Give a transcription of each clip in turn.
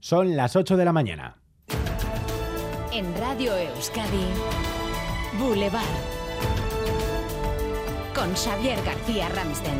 Son las 8 de la mañana. En Radio Euskadi, Boulevard. Con Xavier García Ramsten.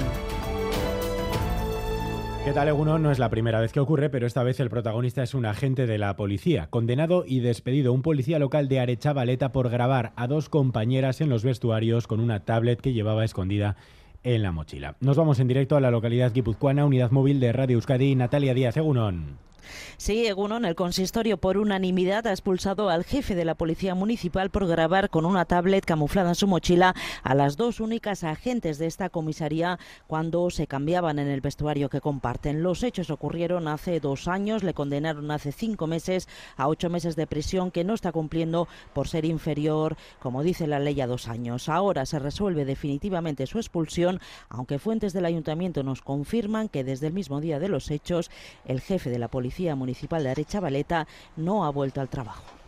¿Qué tal, Eguno? No es la primera vez que ocurre, pero esta vez el protagonista es un agente de la policía, condenado y despedido un policía local de Arechavaleta por grabar a dos compañeras en los vestuarios con una tablet que llevaba escondida en la mochila. Nos vamos en directo a la localidad guipuzcoana, unidad móvil de Radio Euskadi, Natalia Díaz Egunon. Sí, Egunon, el consistorio por unanimidad ha expulsado al jefe de la policía municipal por grabar con una tablet camuflada en su mochila a las dos únicas agentes de esta comisaría cuando se cambiaban en el vestuario que comparten. Los hechos ocurrieron hace dos años, le condenaron hace cinco meses a ocho meses de prisión que no está cumpliendo por ser inferior, como dice la ley, a dos años. Ahora se resuelve definitivamente su expulsión, aunque fuentes del ayuntamiento nos confirman que desde el mismo día de los hechos el jefe de la policía Municipal de Arechavaleta no ha vuelto al trabajo.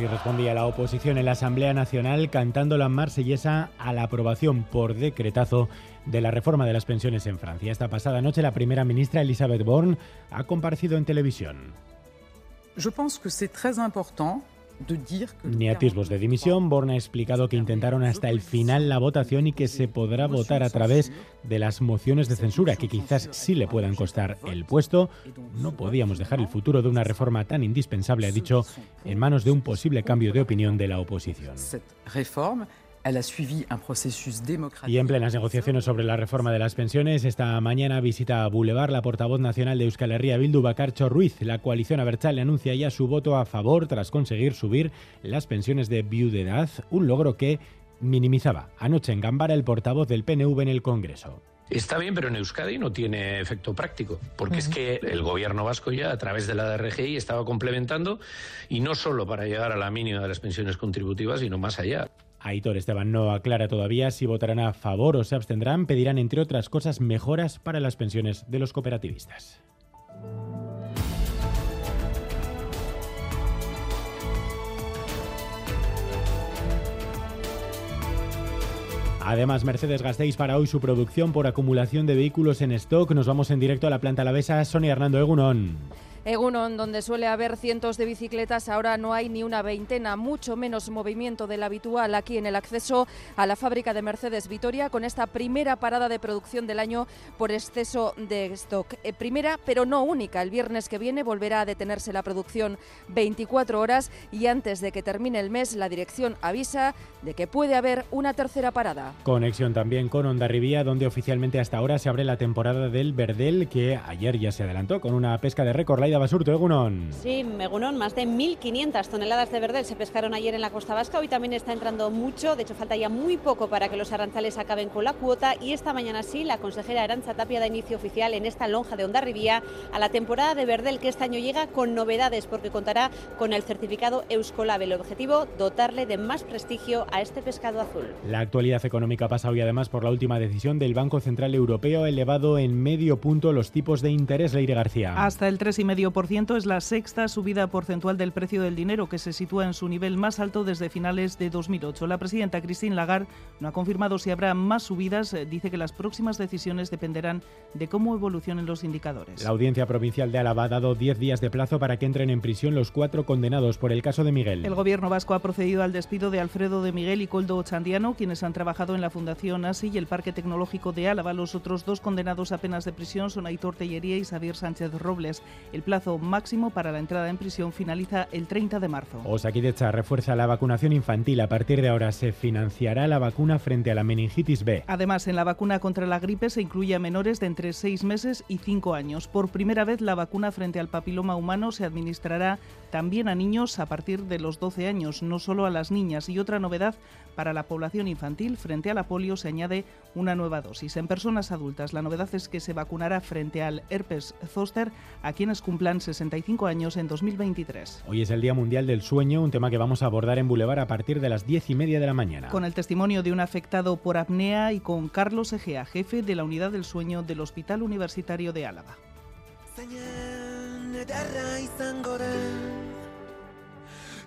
Así respondía la oposición en la Asamblea Nacional cantando la marsellesa a la aprobación por decretazo de la reforma de las pensiones en Francia. Esta pasada noche la primera ministra Elisabeth Borne ha comparecido en televisión. Ni atisbos de dimisión, Borne ha explicado que intentaron hasta el final la votación y que se podrá votar a través de las mociones de censura, que quizás sí le puedan costar el puesto. No podíamos dejar el futuro de una reforma tan indispensable, ha dicho, en manos de un posible cambio de opinión de la oposición. Y en plenas negociaciones sobre la reforma de las pensiones, esta mañana visita a Boulevard la portavoz nacional de Euskal Herria Bildu, Bacarcho Ruiz. La coalición Abertzale anuncia ya su voto a favor tras conseguir subir las pensiones de viudedad, un logro que minimizaba anoche en Gambara el portavoz del PNV en el Congreso. Está bien, pero en Euskadi no tiene efecto práctico, porque es que el gobierno vasco ya a través de la DRGI estaba complementando y no solo para llegar a la mínima de las pensiones contributivas, sino más allá. Aitor Esteban no aclara todavía si votarán a favor o se abstendrán. Pedirán, entre otras cosas, mejoras para las pensiones de los cooperativistas. Además, Mercedes Gasteiz para hoy su producción por acumulación de vehículos en stock. Nos vamos en directo a la planta Alavesa. Sonia Hernando Egunon. Egunon, donde suele haber cientos de bicicletas, ahora no hay ni una veintena, mucho menos movimiento del habitual aquí en el acceso a la fábrica de Mercedes Vitoria con esta primera parada de producción del año por exceso de stock. Eh, primera, pero no única. El viernes que viene volverá a detenerse la producción 24 horas y antes de que termine el mes, la dirección avisa de que puede haber una tercera parada. Conexión también con Ondarribía, donde oficialmente hasta ahora se abre la temporada del Verdel, que ayer ya se adelantó con una pesca de récord Basurto, Egunon. Sí, Egunon, más de 1.500 toneladas de verdel se pescaron ayer en la costa vasca. Hoy también está entrando mucho, de hecho falta ya muy poco para que los aranzales acaben con la cuota. Y esta mañana sí, la consejera Aranza Tapia da inicio oficial en esta lonja de Ondarribía a la temporada de verdel que este año llega con novedades porque contará con el certificado Euskolab. El objetivo, dotarle de más prestigio a este pescado azul. La actualidad económica pasa hoy además por la última decisión del Banco Central Europeo, elevado en medio punto los tipos de interés, Leire García. Hasta el 3,5 ciento es la sexta subida porcentual del precio del dinero, que se sitúa en su nivel más alto desde finales de 2008. La presidenta Christine Lagarde no ha confirmado si habrá más subidas. Eh, dice que las próximas decisiones dependerán de cómo evolucionen los indicadores. La Audiencia Provincial de Álava ha dado 10 días de plazo para que entren en prisión los cuatro condenados por el caso de Miguel. El gobierno vasco ha procedido al despido de Alfredo de Miguel y Coldo Chandiano, quienes han trabajado en la Fundación ASI y el Parque Tecnológico de Álava. Los otros dos condenados a penas de prisión son Aitor Tellería y Xavier Sánchez Robles. El plazo máximo para la entrada en prisión finaliza el 30 de marzo. Osakidecha refuerza la vacunación infantil. A partir de ahora se financiará la vacuna frente a la meningitis B. Además, en la vacuna contra la gripe se incluye a menores de entre 6 meses y 5 años. Por primera vez, la vacuna frente al papiloma humano se administrará también a niños a partir de los 12 años, no solo a las niñas. Y otra novedad para la población infantil, frente a la polio se añade una nueva dosis. En personas adultas, la novedad es que se vacunará frente al herpes zoster a quienes cumplen cumplan 65 años en 2023. Hoy es el Día Mundial del Sueño, un tema que vamos a abordar en Boulevard a partir de las 10 y media de la mañana. Con el testimonio de un afectado por apnea y con Carlos Egea, jefe de la Unidad del Sueño del Hospital Universitario de Álava.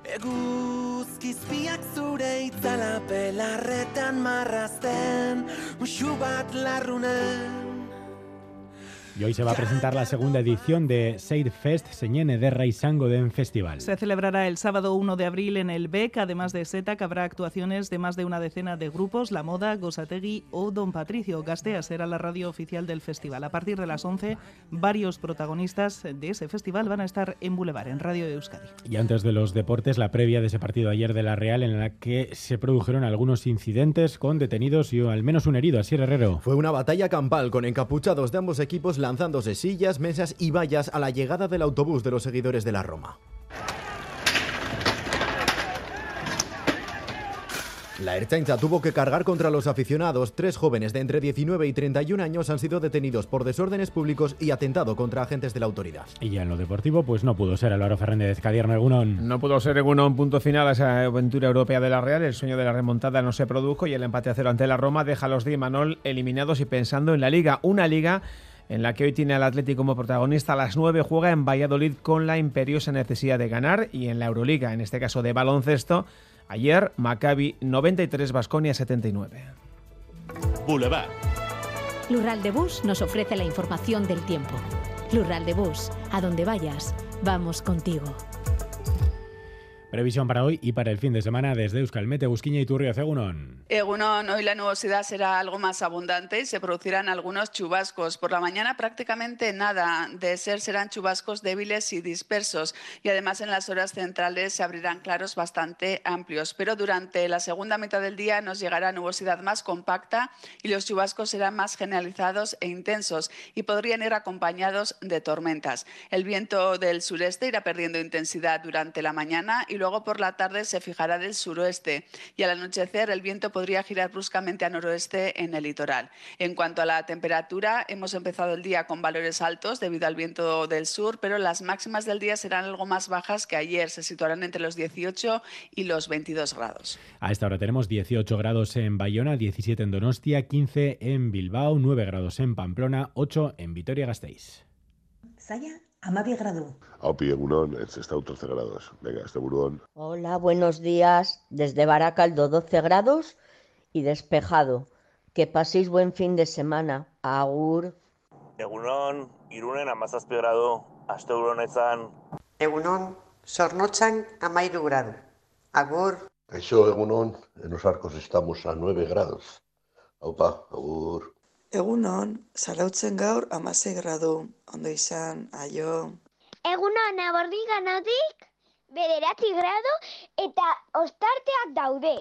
Eguzkizpiak zure itzala pelarretan marrazten Muxu bat larrunen y hoy se va a presentar la segunda edición de Seid Fest Señene de Den Festival. Se celebrará el sábado 1 de abril en el BEC, además de SETA, que habrá actuaciones de más de una decena de grupos, La Moda, Gosategui o Don Patricio. Gastea será la radio oficial del festival. A partir de las 11, varios protagonistas de ese festival van a estar en Boulevard, en Radio de Euskadi. Y antes de los deportes, la previa de ese partido ayer de La Real, en la que se produjeron algunos incidentes con detenidos y al menos un herido. Así Herrero. Fue una batalla campal con encapuchados de ambos equipos lanzándose sillas, mesas y vallas a la llegada del autobús de los seguidores de la Roma. La Erchaincha tuvo que cargar contra los aficionados. Tres jóvenes de entre 19 y 31 años han sido detenidos por desórdenes públicos y atentado contra agentes de la autoridad. Y ya en lo deportivo, pues no pudo ser Álvaro Fernández Cadierno Egunon. No pudo ser Egunon punto final a esa aventura europea de la Real. El sueño de la remontada no se produjo y el empate a cero ante la Roma deja a los de Manol eliminados y pensando en la Liga. Una Liga en la que hoy tiene al Atlético como protagonista. A las 9 juega en Valladolid con la imperiosa necesidad de ganar y en la Euroliga, en este caso de baloncesto, ayer Maccabi 93, Basconia 79. Boulevard. Lural de Bus nos ofrece la información del tiempo. Lural de Bus, a donde vayas, vamos contigo. Previsión para hoy y para el fin de semana desde Euskalmete, Busquiña y Turrio Egunon. Egunon, hoy la nubosidad será algo más abundante y se producirán algunos chubascos. Por la mañana prácticamente nada. De ser serán chubascos débiles y dispersos. Y además en las horas centrales se abrirán claros bastante amplios. Pero durante la segunda mitad del día nos llegará nubosidad más compacta y los chubascos serán más generalizados e intensos y podrían ir acompañados de tormentas. El viento del sureste irá perdiendo intensidad durante la mañana y luego por la tarde se fijará del suroeste y al anochecer el viento podría girar bruscamente a noroeste en el litoral. En cuanto a la temperatura, hemos empezado el día con valores altos debido al viento del sur, pero las máximas del día serán algo más bajas que ayer, se situarán entre los 18 y los 22 grados. A esta hora tenemos 18 grados en Bayona, 17 en Donostia, 15 en Bilbao, 9 grados en Pamplona, 8 en Vitoria-Gasteiz. Amabi gradu. Aupi, egunon, ez ez 13 grados. Venga, este burón. Hola, buenos días. Desde Baracaldo 12 grados y despejado. Que paséis buen fin de semana. Agur. Egunon, irunen amazazpi grado. Aste buron ezan. Egunon, sornotxan amairu grado. Agur. Eso, egunon, en los arcos estamos a 9 grados. Aupa, agur. Egunon, zarautzen gaur amasei gradu, ondo izan, aio. Egunon, abordi ganotik, bederatzi gradu, eta ostarteak daude.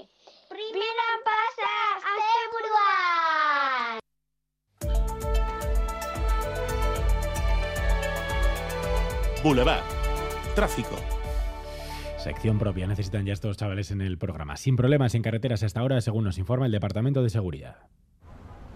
Primeran pasa, azte buruan! Boulevard. Tráfico. Sección propia. Necesitan ya estos chavales en el programa. Sin problemas en carreteras hasta ahora, según nos informa el Departamento de Seguridad.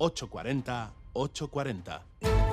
840 840.